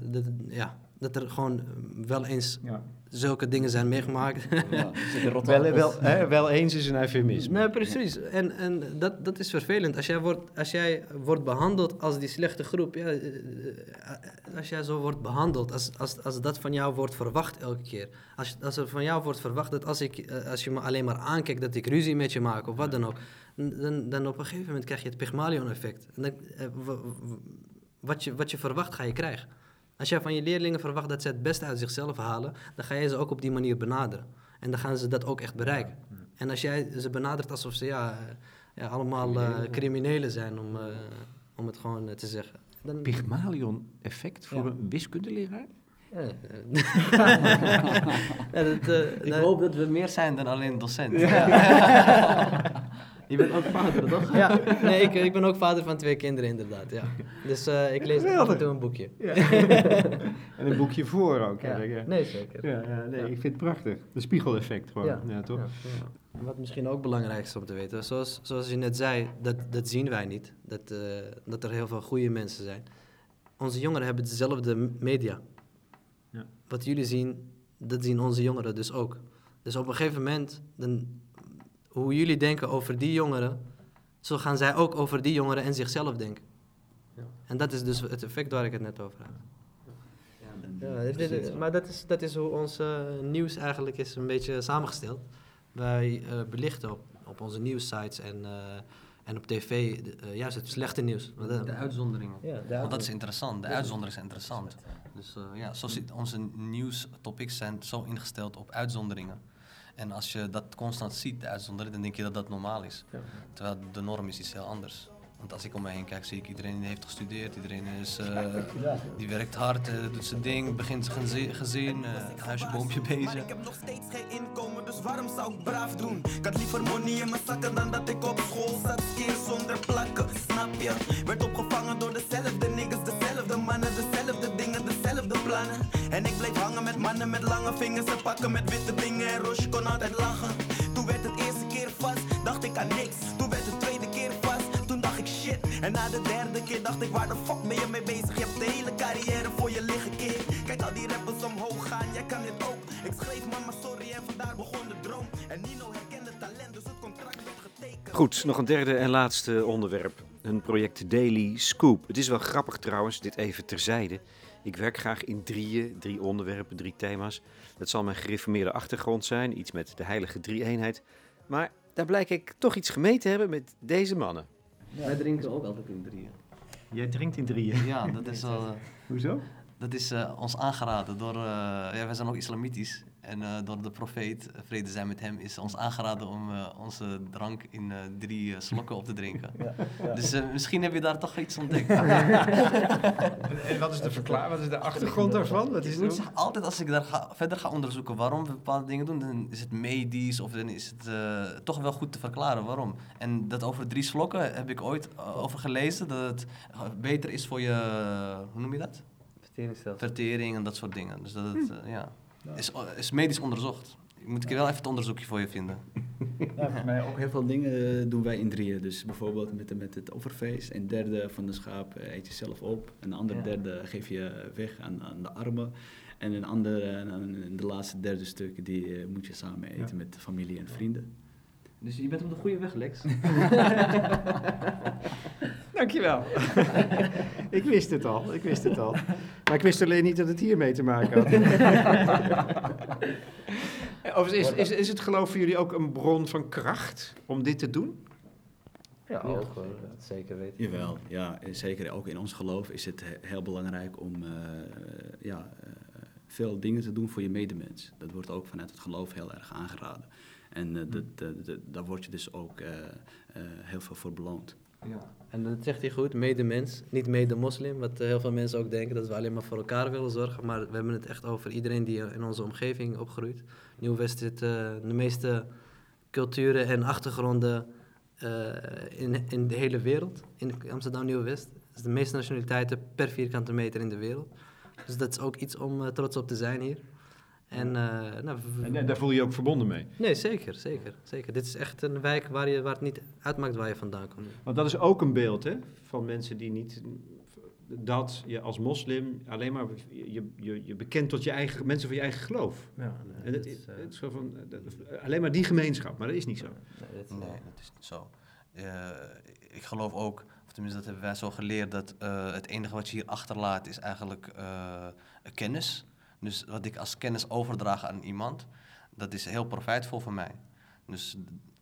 dat, ja, dat er gewoon wel eens Ja. Zulke dingen zijn meegemaakt. Ja, Wel, wel, hè, wel eens is een eufemisme. Nee, precies. En, en dat, dat is vervelend. Als jij, wordt, als jij wordt behandeld als die slechte groep, ja, eh, eh, als jij zo wordt behandeld, als, als, als dat van jou wordt verwacht elke keer. Als, als er van jou wordt verwacht dat als, ik, eh, als je me alleen maar aankijkt dat ik ruzie met je maak of wat dan ook, dan, dan op een gegeven moment krijg je het Pygmalion-effect. Wat, je, wat je verwacht ga je krijgen. Als jij van je leerlingen verwacht dat ze het beste uit zichzelf halen, dan ga je ze ook op die manier benaderen. En dan gaan ze dat ook echt bereiken. En als jij ze benadert alsof ze ja, eh, ja, allemaal eh, criminelen zijn, om, eh, om het gewoon te zeggen. Dan, Pygmalion-effect voor Ja. een wiskundeleraar? ja, ja, dat, Ik hoop dat we meer zijn dan alleen docent. Je bent ook vader, toch? Ja, nee, ik, ik ben ook vader van twee kinderen, inderdaad. Ja. Dus eh, ik lees af en toe een boekje. En een boekje voor ook. Ja. eigenlijk, ja. Nee, zeker. Ja, ja, nee, Ja. ik vind het prachtig. De spiegeleffect gewoon. Ja, Ja. toch? Ja. Wat misschien ook belangrijk is om te weten, zoals, zoals je net zei, dat, dat zien wij niet. Dat, eh, dat er heel veel goede mensen zijn. Onze jongeren hebben dezelfde media. Ja. Wat jullie zien, dat zien onze jongeren dus ook. Dus op een gegeven moment, dan, hoe jullie denken over die jongeren, zo gaan zij ook over die jongeren en zichzelf denken. Ja. En dat is dus het effect waar ik het net over had. Ja, Ja, dit- dit- maar dat is, dat is hoe ons eh, nieuws eigenlijk is een beetje samengesteld. Wij eh, belichten op, op onze nieuwssites en, eh, en op tv de- juist het slechte nieuws. De uitzonderingen. ja, de Want dat is interessant. De uitzonderingen zijn interessant. Dus eh, ja, zo zit, onze nieuwstopics zijn zo ingesteld op uitzonderingen. En als je dat constant ziet, de uitzondering, dan denk je dat dat normaal is. Ja. Terwijl de norm is iets heel anders. Want als ik om me heen kijk, zie ik iedereen die heeft gestudeerd, iedereen is, eh, die werkt hard, eh, doet zijn ding, begint zijn gezi- gezin, eh, huisje, boompje Maar bezig. ik heb nog steeds geen inkomen, dus waarom zou ik braaf doen? Ik had liever money in mijn zakken dan dat ik op school zat, keer zonder plakken, snap je? Werd opgevangen door dezelfde niggas, dezelfde mannen, dezelfde dingen, dezelfde plannen. En ik bleef hangen met mannen met lange vingers en pakken met witte dingen en Roche kon altijd lachen. Toen werd het eerste keer vast, dacht ik aan niks. Toen werd het tweede keer vast, toen dacht ik shit. En na de derde keer dacht ik, waar de fuck ben je mee bezig? Je hebt de hele carrière voor je liggen, keer. Kijk al die rappers omhoog gaan, jij kan dit ook. Ik schreef mama sorry en vandaar begon de droom. En Nino herkende talent, dus het contract werd getekend. Goed, nog een derde en laatste onderwerp. Een project Daily Scoop. Het is wel grappig trouwens, dit even terzijde. Ik werk graag in drieën, drie onderwerpen, drie thema's. Dat zal mijn gereformeerde achtergrond zijn, iets met de heilige drie-eenheid. Maar daar blijk ik toch iets gemeen te hebben met deze mannen. Wij drinken ook altijd in drieën. Jij drinkt in drieën. Ja, dat is, wel, eh, Hoezo? dat is eh, ons aangeraden door, eh, ja, wij zijn ook islamitisch. En eh, door de profeet, eh, vrede zijn met hem, is ons aangeraden om eh, onze drank in eh, drie slokken op te drinken. Dus eh, misschien heb je daar toch iets ontdekt. En wat is de verklaring? Wat is de achtergrond daarvan? Wat is Ik moet het? zeggen, altijd als ik daar ga, verder ga onderzoeken waarom we bepaalde dingen doen, dan is het medisch of dan is het eh, toch wel goed te verklaren waarom. En dat over drie slokken heb ik ooit over gelezen, dat het beter is voor je, hoe noem je dat? Vertering en dat soort dingen. Dus dat het, eh, ja, is, is medisch onderzocht. Moet ik wel even het onderzoekje voor je vinden. Ja, volgens mij ook heel veel dingen eh, doen wij in drieën. Dus bijvoorbeeld met, met het offerfeest. Een derde van de schaap eh, eet je zelf op. Een andere Ja. derde geef je weg aan, aan de armen. En een andere, en de laatste derde stuk, die eh, moet je samen eten Ja. met familie en vrienden. Dus je bent op de goede weg, Lex. Dankjewel. ik wist het al, ik wist het al. Maar ik wist alleen niet dat het hiermee te maken had. Overigens, is, is, is het geloof voor jullie ook een bron van kracht om dit te doen? Ja, ook. Dat zeker weten. Jawel, ja, zeker ook in ons geloof is het he- heel belangrijk om eh, ja, eh, veel dingen te doen voor je medemens. Dat wordt ook vanuit het geloof heel erg aangeraden. En eh, dat, dat- dat- daar word je dus ook eh, eh, heel veel voor beloond. En dat zegt hij goed, medemens, niet mede-moslim. Wat heel veel mensen ook denken, dat we alleen maar voor elkaar willen zorgen. Maar we hebben het echt over iedereen die in onze omgeving opgroeit. Nieuw-West zit eh, de meeste culturen en achtergronden eh, in, in de hele wereld. In Amsterdam Nieuw-West. Dat is de meeste nationaliteiten per vierkante meter in de wereld. Dus dat is ook iets om trots op te zijn hier. En, eh, nou, En, en daar voel je je ook verbonden mee. Nee, zeker, zeker, zeker. Dit is echt een wijk waar, je, waar het niet uitmaakt waar je vandaan komt. Want dat is ook een beeld hè, van mensen die niet... Dat je als moslim alleen maar je, je, je bekent tot je eigen mensen van je eigen geloof. Ja, En het, het is zo van, dat- alleen maar die gemeenschap, maar dat is niet zo. Nee, dat is niet zo. Eh, ik geloof ook, of tenminste dat hebben wij zo geleerd, dat eh, het enige wat je hier achterlaat is eigenlijk eh, kennis. Dus wat ik als kennis overdraag aan iemand, dat is heel profijtvol voor mij. Dus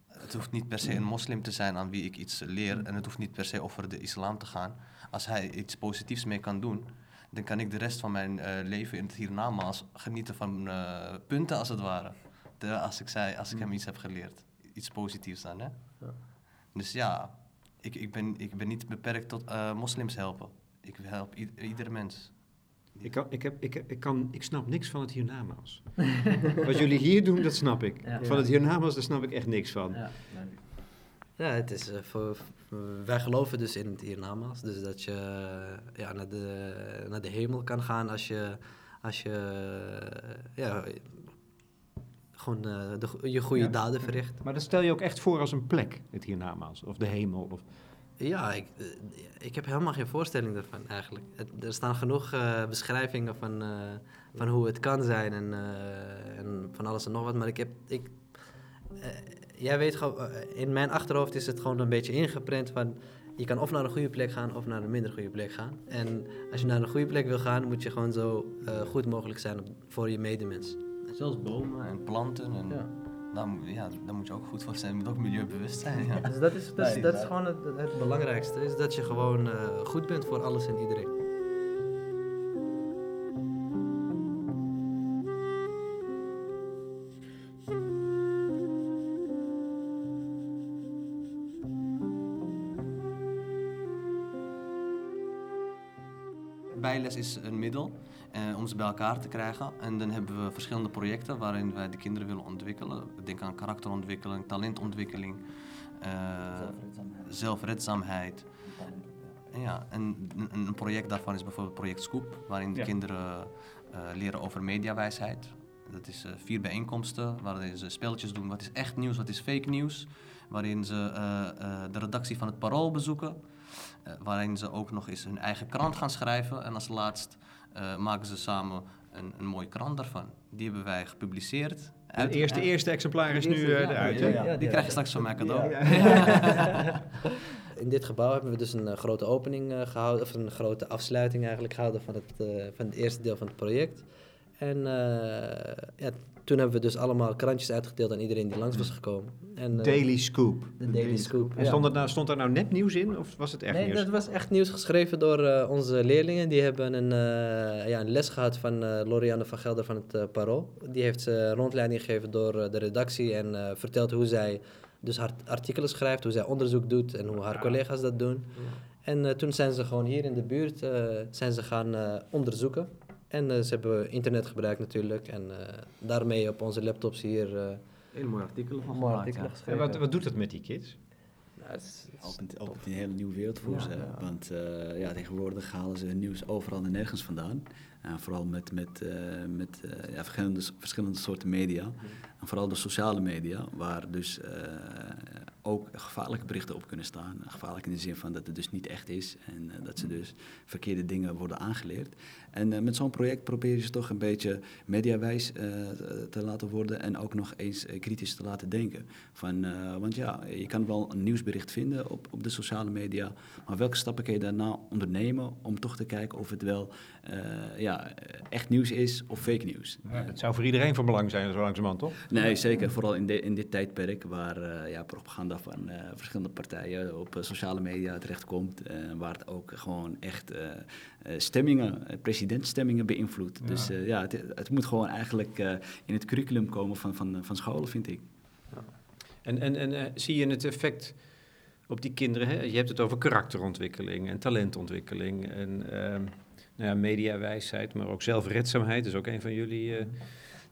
het hoeft niet per se een moslim te zijn aan wie ik iets leer en het hoeft niet per se over de islam te gaan. Als hij iets positiefs mee kan doen, dan kan ik de rest van mijn eh, leven in het hiernamaals genieten van eh, punten als het ware. De, als ik, zei, als ik hem iets heb geleerd. Iets positiefs dan, hè? Ja. Dus ja, ik, ik, ben, ik ben niet beperkt tot eh, moslims helpen. Ik help i- iedere mens. Ik, kan, ik, heb, ik, ik, kan, ik snap niks van het hiernamaals. Wat jullie hier doen, dat snap ik. Ja. Van het hiernamaals, daar snap ik echt niks van. Ja, ja het is, eh, voor, wij geloven dus in het hiernamaals. Dus dat je eh, ja, naar, de, naar de hemel kan gaan als je, als je eh, ja, gewoon eh, de, je goede Ja. daden verricht. Maar dat stel je ook echt voor als een plek, het hiernamaals. Of de hemel. Of... Ja, ik, eh, ik heb helemaal geen voorstelling daarvan eigenlijk. Er staan genoeg eh, beschrijvingen van, eh, van hoe het kan zijn en, en van alles en nog wat. Maar ik heb. Ik, jij weet gewoon, in mijn achterhoofd is het gewoon een beetje ingeprent van. Je kan of naar een goede plek gaan of naar een minder goede plek gaan. En als je naar een goede plek wil gaan, moet je gewoon zo goed mogelijk zijn voor je medemens. Zelfs bomen en planten. En Ja. Moet- ja, daar moet je ook goed voor zijn. Je moet ook milieubewust zijn. Ja. Dus dat is, dat is, dat gewoon het, het belangrijkste. Is dat je gewoon eh, goed bent voor alles en iedereen. Bijles is een middel eh, om ze bij elkaar te krijgen. En dan hebben we verschillende projecten waarin wij de kinderen willen ontwikkelen. Denk aan karakterontwikkeling, talentontwikkeling, eh, zelfredzaamheid. En Ja, en een, een project daarvan is bijvoorbeeld project Scoop, waarin de Ja. kinderen eh, leren over mediawijsheid. Dat is eh, vier bijeenkomsten waarin ze spelletjes doen. Wat is echt nieuws, wat is fake nieuws. Waarin ze eh, eh, de redactie van het Parool bezoeken. eh, waarin ze ook nog eens hun eigen krant gaan schrijven. En als laatst eh, maken ze samen een, een mooie krant daarvan. Die hebben wij gepubliceerd. Het eerste, eerste exemplaar is nu eh, ja. eruit. Ja. Die krijg je straks van mij cadeau. In dit gebouw hebben we dus een eh, grote opening eh, gehouden, of een grote afsluiting eigenlijk gehouden van het, eh, van het eerste deel van het project. En eh, ja, toen hebben we dus allemaal krantjes uitgedeeld aan iedereen die langs was gekomen. En, eh, Daily Scoop. de Daily Scoop. En stond, er nou, stond daar nou nepnieuws in of was het echt nee, nieuws? dat was echt nieuws geschreven door eh, onze leerlingen. Die hebben een, eh, ja, een les gehad van eh Lorianne van Gelder van het Parool. Die heeft ze rondleiding gegeven door de redactie en eh, verteld hoe zij dus haar artikelen schrijft, hoe zij onderzoek doet en hoe haar collega's dat doen. En eh, toen zijn ze gewoon hier in de buurt eh, zijn ze gaan eh, onderzoeken. En eh, ze hebben internet gebruikt natuurlijk en eh, daarmee op onze laptops hier eh Hele mooie artikelen van gemaakt, artikelen ja. En geschreven. wat, wat doet dat met die kids? Nou, het is- het Opent, een hele nieuwe wereld voor Ja, ze. ja. Want eh, ja, tegenwoordig halen ze nieuws overal en nergens vandaan. En vooral met, met, eh, met eh, ja, verschillende, verschillende soorten media. En vooral de sociale media, waar dus eh, ook gevaarlijke berichten op kunnen staan. Gevaarlijk in de zin van dat het dus niet echt is en dat ze dus verkeerde dingen worden aangeleerd. En eh, met zo'n project probeer je ze toch een beetje mediawijs eh, te laten worden en ook nog eens eh, kritisch te laten denken. Van, want ja, je kan wel een nieuwsbericht vinden op, op de sociale media, maar welke stappen kun je daarna ondernemen om toch te kijken of het wel ja, echt nieuws is of fake nieuws? Ja, het zou voor iedereen van belang zijn, zo langzamerhand, toch? Nee, zeker. Vooral in, de, in dit tijdperk waar ja, propaganda van verschillende partijen op sociale media terechtkomt. eh waar het ook gewoon echt stemmingen, eh, presidentstemmingen beïnvloedt. Ja. Dus eh, ja, het, het moet gewoon eigenlijk eh, in het curriculum komen van, van, van scholen, vind ik. En, en, en eh, zie je het effect op die kinderen? Hè? Je hebt het over karakterontwikkeling en talentontwikkeling en ehm, nou ja, mediawijsheid, maar ook zelfredzaamheid. Dat is ook een van jullie eh,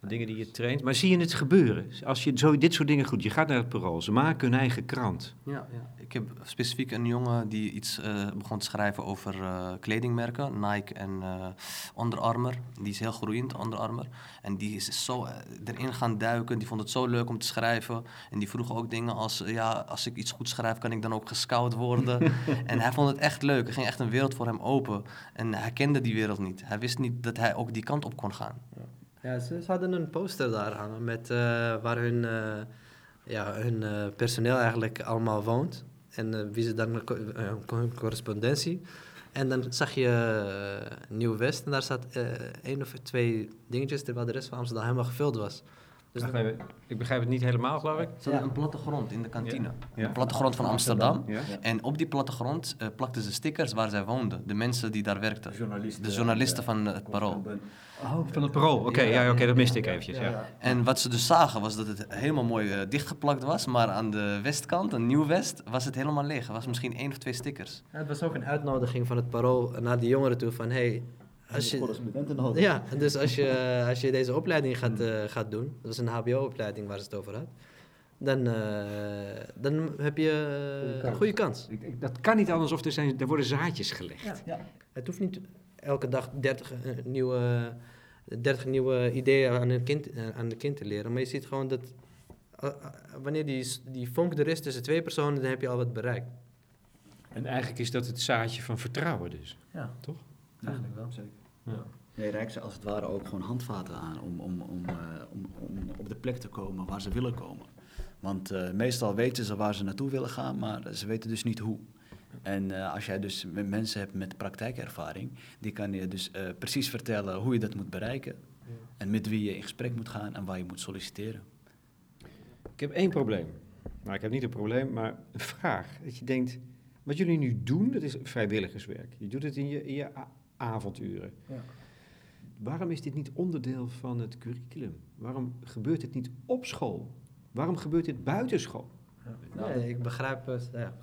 dingen die je traint. Maar zie je het gebeuren? Als je zo, dit soort dingen goed, je gaat naar het parool, ze maken hun eigen krant. Ja, ja. Ik heb specifiek een jongen die iets eh, begon te schrijven over eh, kledingmerken, Nike en eh Under Armour. Die is heel groeiend, Under Armour. En die is zo erin gaan duiken, die vond het zo leuk om te schrijven. En die vroeg ook dingen als, ja, als ik iets goed schrijf, kan ik dan ook gescout worden? en hij vond het echt leuk, er ging echt een wereld voor hem open. En hij kende die wereld niet. Hij wist niet dat hij ook die kant op kon gaan. Ja, ze, ze hadden een poster daar hangen met, eh, waar hun, eh, ja, hun eh, personeel eigenlijk allemaal woont. En wie ze dan hun correspondentie. En dan zag je Nieuw-West en daar eh één of twee dingetjes, terwijl de rest van Amsterdam helemaal gevuld was. Dus ik begrijp het niet helemaal, geloof ik. Ze hadden een plattegrond in de kantine. Ja. Een plattegrond van Amsterdam. Ja? En op die plattegrond eh, plakten ze stickers waar zij woonden. De mensen die daar werkten. Journalisten. De journalisten van eh, het Parool. Oh, van het parool. Oké, ja, oké, dat miste ik eventjes. Ja. En wat ze dus zagen was dat het helemaal mooi eh, dichtgeplakt was. Maar aan de westkant, een nieuw west, was het helemaal leeg. Er was misschien één of twee stickers. Ja, het was ook een uitnodiging van het parool naar die jongeren toe van hey, als je, ja, dus als je, als je deze opleiding gaat, eh, gaat doen, dat was een HBO-opleiding waar ze het over had, dan, eh, dan heb je eh, een goede kans. Dat kan niet anders of er, zijn, er worden zaadjes gelegd. Het hoeft niet elke dag 30 eh, nieuwe, 30 nieuwe ideeën aan een, kind, eh, aan de kind te leren, maar je ziet gewoon dat eh, eh, wanneer die, die vonk er is tussen twee personen, dan heb je al wat bereikt. En eigenlijk is dat het zaadje van vertrouwen dus. Ja. Toch? Eigenlijk wel, zeker. Ja. Je reikt ze als het ware ook gewoon handvaten aan om, om, om, eh, om, om op de plek te komen waar ze willen komen. Want eh, meestal weten ze waar ze naartoe willen gaan, maar ze weten dus niet hoe. En eh, als jij dus met mensen hebt met praktijkervaring, die kan je dus eh, precies vertellen hoe je dat moet bereiken. En met wie je in gesprek moet gaan en waar je moet solliciteren. Ik heb één probleem. Maar ik heb niet een probleem, maar een vraag. Dat je denkt, wat jullie nu doen, dat is vrijwilligerswerk. Je doet het in je, in je a- avonduren. Waarom is dit niet onderdeel van het curriculum? Waarom gebeurt dit niet op school? Waarom gebeurt dit buitenschool? Nee, ik begrijp het. Ja,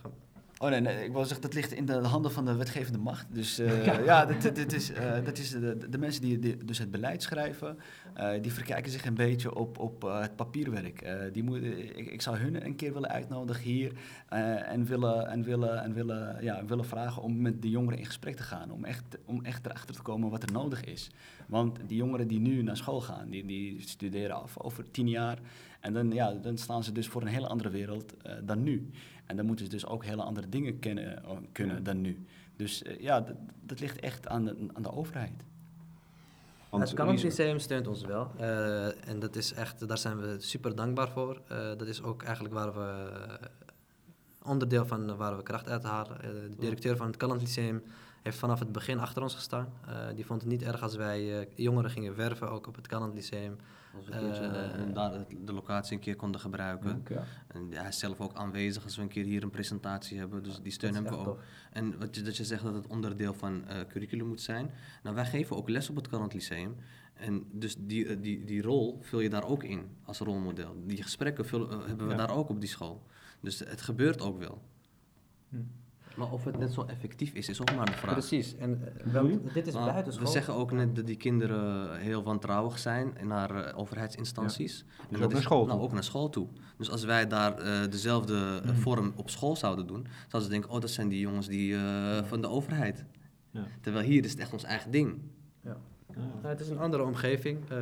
Oh nee, nee, ik wil zeggen, dat ligt in de handen van de wetgevende macht. Dus eh, ja, dat, dat is, eh, dat is de, de mensen die, die dus het beleid schrijven, eh, die verkijken zich een beetje op, op het papierwerk. Die moet, ik, ik zou hun een keer willen uitnodigen hier en, willen, en, willen, en willen, ja, willen vragen om met de jongeren in gesprek te gaan. Om echt, om echt erachter te komen wat er nodig is. Want die jongeren die nu naar school gaan, die, die studeren af over tien jaar. En dan, ja, dan staan ze dus voor een hele andere wereld dan nu. En dan moeten ze dus ook hele andere dingen kennen, eh, kunnen dan nu. Dus eh, ja, dat, dat ligt echt aan de, aan de overheid. het Calland Lyceum steunt ons wel. eh, en dat is echt, daar zijn we super dankbaar voor. Eh, dat is ook eigenlijk waar we onderdeel van waar we kracht uit halen. Eh, de directeur van het Calland Lyceum heeft vanaf het begin achter ons gestaan. Eh, die vond het niet erg als wij eh, jongeren gingen werven, ook op het Lyceum. Als we een keertje, Eh, daar de locatie een keer konden gebruiken. En hij is zelf ook aanwezig als we een keer hier een presentatie hebben. Dus die steun hebben we ook. En wat je, dat je zegt dat het onderdeel van eh curriculum moet zijn. Nou, wij geven ook les op het Current Lyceum. En dus die, eh, die, die rol vul je daar ook in als rolmodel. Die gesprekken vul- hebben we Ja. daar ook op die school. Dus het gebeurt ook wel. Maar of het net zo effectief is, is ook maar de vraag. Precies. En eh, wel, dit is Maar buitenschool. We zeggen ook net dat die kinderen heel wantrouwig zijn naar eh, overheidsinstanties. Dus ook naar school toe. Nou, ook naar school toe. Dus als wij daar eh, dezelfde eh, Hmm. vorm op school zouden doen, zouden ze denken, oh, dat zijn die jongens die, eh, van de overheid. Ja. Terwijl hier is het echt ons eigen ding. Nou, het is een andere omgeving. Eh,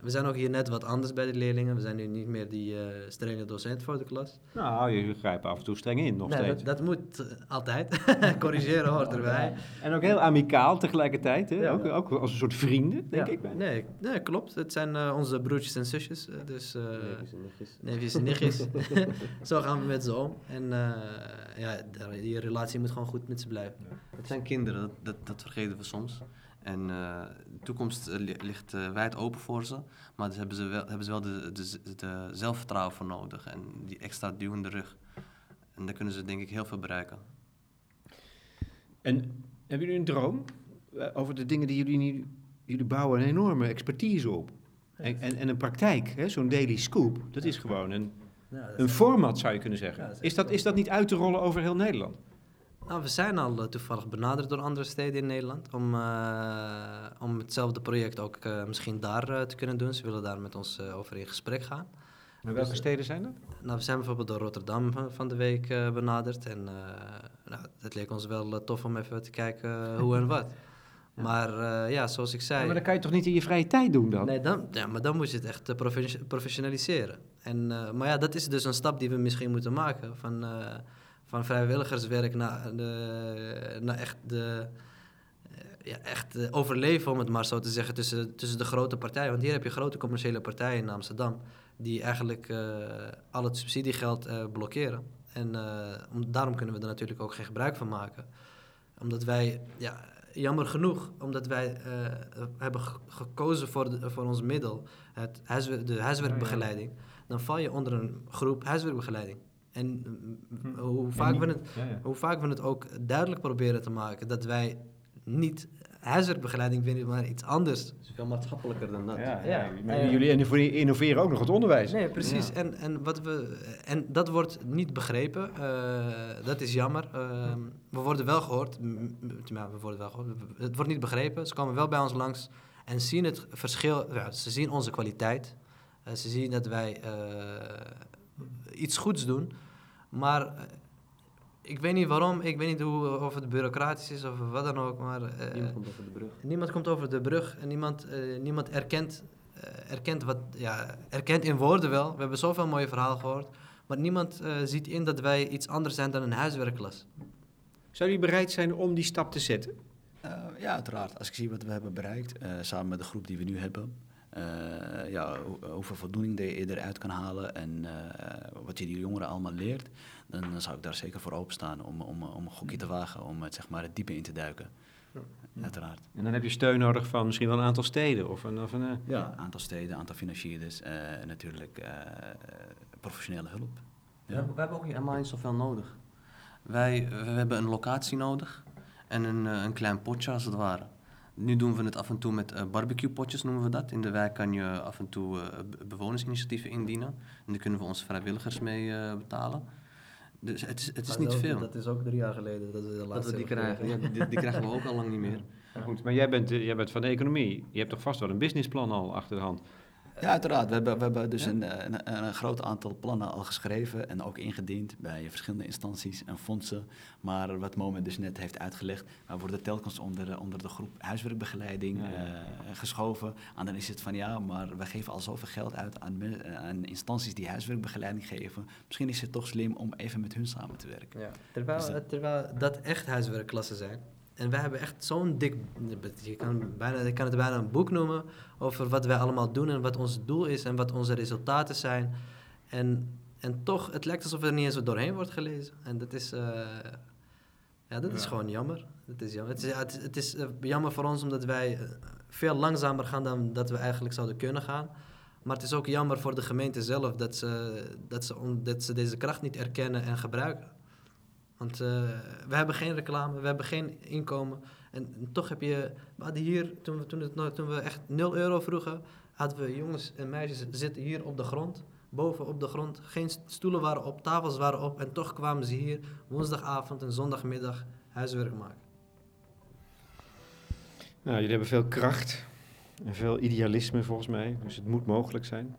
we zijn ook hier net wat anders bij de leerlingen. We zijn nu niet meer die eh, strenge docent voor de klas. Nou, je grijpt af en toe streng in, nog Nee, steeds. dat, dat moet eh, altijd. Corrigeren hoort erbij. En ook heel amicaal tegelijkertijd, hè? Ja. Ook, ook als een soort vrienden, denk Ja. ik. bijna. Nee, nee, klopt. Het zijn eh, onze broertjes en zusjes. dus, eh neefjes en nichtjes. Zo gaan we met ze om. En eh, ja, die relatie moet gewoon goed met ze blijven. Het zijn kinderen, dat, dat, dat vergeten we soms. En eh, de toekomst eh, li- ligt eh, wijd open voor ze. Maar daar hebben ze wel, hebben ze wel de, de, de zelfvertrouwen voor nodig. En die extra duw in de rug. En daar kunnen ze denk ik heel veel bereiken. En hebben jullie een droom over de dingen die jullie nu... Jullie bouwen een enorme expertise op. En, en, en een praktijk, hè? zo'n daily scoop, dat is gewoon een, een format, zou je kunnen zeggen. Is, dat, is dat niet uit te rollen over heel Nederland? Nou, we zijn al eh, toevallig benaderd door andere steden in Nederland om, eh, om hetzelfde project ook eh, misschien daar te kunnen doen. Ze willen daar met ons over in gesprek gaan. Maar welke Dus, steden zijn dat? Nou, we zijn bijvoorbeeld door Rotterdam van de week benaderd. En nou, het leek ons wel tof om even te kijken hoe en wat. Maar ja, zoals ik zei... Ja, maar dat kan je toch niet in je vrije tijd doen dan? Nee, dan, ja, maar dan moet je het echt profe- professionaliseren. En, maar ja, dat is dus een stap die we misschien moeten maken. Van, van vrijwilligerswerk naar, de, naar echt, de, ja, echt eh, overleven, om het maar zo te zeggen, tussen, tussen de grote partijen. Want hier heb je grote commerciële partijen in Amsterdam... die eigenlijk eh, al het subsidiegeld eh, blokkeren. En om, daarom kunnen we er natuurlijk ook geen gebruik van maken. Omdat wij... Ja, jammer genoeg, omdat wij hebben ge- gekozen voor, de, voor ons middel, het huiswer- de huiswerkbegeleiding, dan val je onder een groep huiswerkbegeleiding. En hoe, vaak we het, Ja, ja. hoe vaak we het ook duidelijk proberen te maken dat wij niet huiswerkbegeleiding vinden, maar iets anders. Het is veel maatschappelijker dan dat. Ja, Ja. ja. Maar jullie innove- innoveren ook nog het onderwijs. Nee, precies. En, en, wat we, en dat wordt niet begrepen. Eh, dat is jammer. Eh, we worden wel gehoord. M- m- ja, we worden wel gehoord. Het wordt niet begrepen. Ze komen wel bij ons langs en zien het verschil. Ja, ze zien onze kwaliteit. Eh, ze zien dat wij iets goeds doen. Maar eh, ik weet niet waarom. Ik weet niet hoe, of het bureaucratisch is of wat dan ook. Maar eh, Niemand komt over de brug. Niemand komt over de brug en niemand, eh, niemand erkent, eh, erkent, wat, ja, erkent in woorden wel. We hebben zoveel mooie verhalen gehoord. Maar niemand eh, ziet in dat wij iets anders zijn dan een huiswerkklas. Zou jullie bereid zijn om die stap te zetten? Eh, ja, uiteraard. Als ik zie wat we hebben bereikt, eh, samen met de groep die we nu hebben, eh, ja, hoe- hoeveel voldoening die je eruit kan halen en eh, wat je die jongeren allemaal leert, dan, dan zou ik daar zeker voor openstaan om, om, om een gokje te wagen, om het, zeg maar, het diepe in te duiken. Uiteraard. En dan heb je steun nodig van misschien wel een aantal steden of een... Of een eh, Ja, een aantal steden, een aantal financierders en natuurlijk professionele hulp. We, Ja. hebben, we hebben ook helemaal niet zoveel nodig. Wij we hebben een locatie nodig en een, een klein potje als het ware. Nu doen we het af en toe met eh barbecue-potjes, noemen we dat. In de wijk kan je af en toe eh, be- bewonersinitiatieven indienen. En daar kunnen we onze vrijwilligers mee eh, betalen. Dus het is, het is niet veel. Dat is ook drie jaar geleden dat we de Dat we die krijgen. Ja, die, die krijgen we ook al lang niet meer. maar goed, maar jij bent, jij bent van de economie. Je hebt toch vast wel een businessplan al achter de hand? Ja, uiteraard. We hebben, we hebben dus een, eh, een, een groot aantal plannen al geschreven en ook ingediend bij verschillende instanties en fondsen. Maar wat Moment dus net heeft uitgelegd, we worden telkens onder, onder de groep huiswerkbegeleiding Ja, ja. eh, geschoven. En dan is het van ja, maar we geven al zoveel geld uit aan, eh, aan instanties die huiswerkbegeleiding geven. Misschien is het toch slim om even met hun samen te werken. Ja. Terwijl, Dus dat- terwijl dat echt huiswerkklassen zijn. En wij hebben echt zo'n dik... Je kan, bijna, kan het bijna een boek noemen over wat wij allemaal doen en wat ons doel is en wat onze resultaten zijn. En, en toch, het lijkt alsof er niet eens doorheen wordt gelezen. En dat is... eh, ja, dat is Ja. gewoon jammer. Dat is jammer. Het is, het, is- het is eh, jammer voor ons omdat wij eh, veel langzamer gaan dan dat we eigenlijk zouden kunnen gaan. Maar het is ook jammer voor de gemeente zelf dat ze, dat ze, dat ze deze kracht niet erkennen en gebruiken. Want eh, we hebben geen reclame, we hebben geen inkomen. En, toch heb je... We hadden hier, toen we, toen, het, toen we echt 0 euro vroegen... hadden we jongens en meisjes zitten hier op de grond. Boven op de grond. Geen stoelen waren op, tafels waren op. En toch kwamen ze hier woensdagavond en zondagmiddag huiswerk maken. Nou, jullie hebben veel kracht en veel idealisme volgens mij. Dus het moet mogelijk zijn.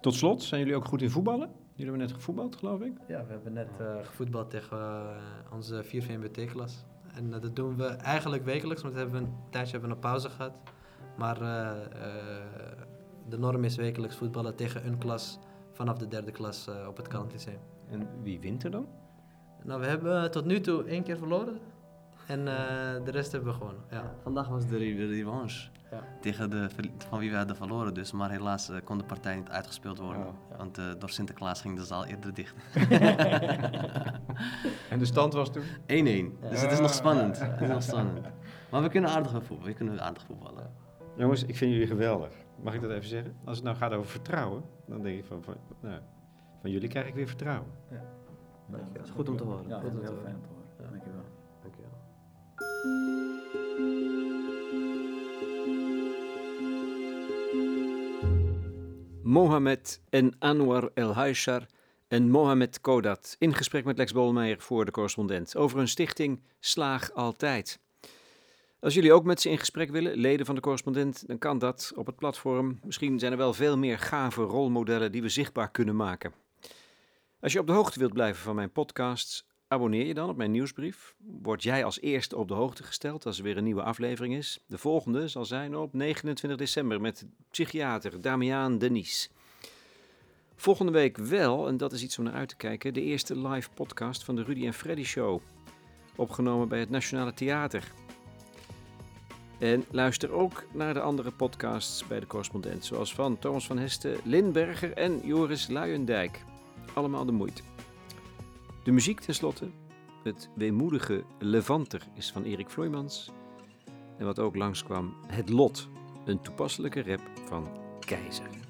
Tot slot, zijn jullie ook goed in voetballen? Jullie hebben net gevoetbald, geloof ik. Ja, we hebben net eh, gevoetbald tegen eh, onze 4 VMBT-klas. En eh, dat doen we eigenlijk wekelijks, want we hebben een tijdje hebben we een pauze gehad. Maar eh, eh, de norm is wekelijks voetballen tegen een klas vanaf de derde klas op het Kalend Lyceum. En wie wint er dan? Nou, we hebben tot nu toe één keer verloren. En eh, de rest hebben we gewonnen. Ja. Vandaag was de de revanche. Tegen de van wie we hadden verloren. Dus, maar helaas eh, kon de partij niet uitgespeeld worden. Oh, Want eh, door Sinterklaas ging de zaal eerder dicht. 1-1. En de stand was toen? Dus het is nog spannend. Het is nog spannend. Maar we kunnen aardig voetballen. We kunnen aardig voetballen. Jongens, ik vind jullie geweldig. Mag ik dat even zeggen? Als het nou gaat over vertrouwen, dan denk ik van, van, nou, van jullie krijg ik weer vertrouwen. Dat is goed om te horen. Ja, Goed om heel fijn om te horen. Dankjewel. Dankjewel. Mohamed en Anwar El Haishar en Mohamed Kodat in gesprek met Lex Bolmeijer voor de correspondent over hun stichting Slaag Altijd. Als jullie ook met ze in gesprek willen, leden van de correspondent, dan kan dat op het platform. Misschien zijn er wel veel meer gave rolmodellen die we zichtbaar kunnen maken. Als je op de hoogte wilt blijven van mijn podcasts, abonneer je dan op mijn nieuwsbrief. Word jij als eerste op de hoogte gesteld als er weer een nieuwe aflevering is. De volgende zal zijn op 29 december met psychiater Damiaan Denies. Volgende week wel, en dat is iets om naar uit te kijken, de eerste live podcast van de Rudy en Freddy Show. Opgenomen bij het Nationale Theater. En luister ook naar de andere podcasts bij de correspondent, zoals van Thomas van Hesten, Lindberger en Joris Luijendijk. Allemaal de moeite. De muziek tenslotte, het weemoedige Levanter, is van Erik Vloeimans. En wat ook langskwam, Het Lot, een toepasselijke rap van Keizer.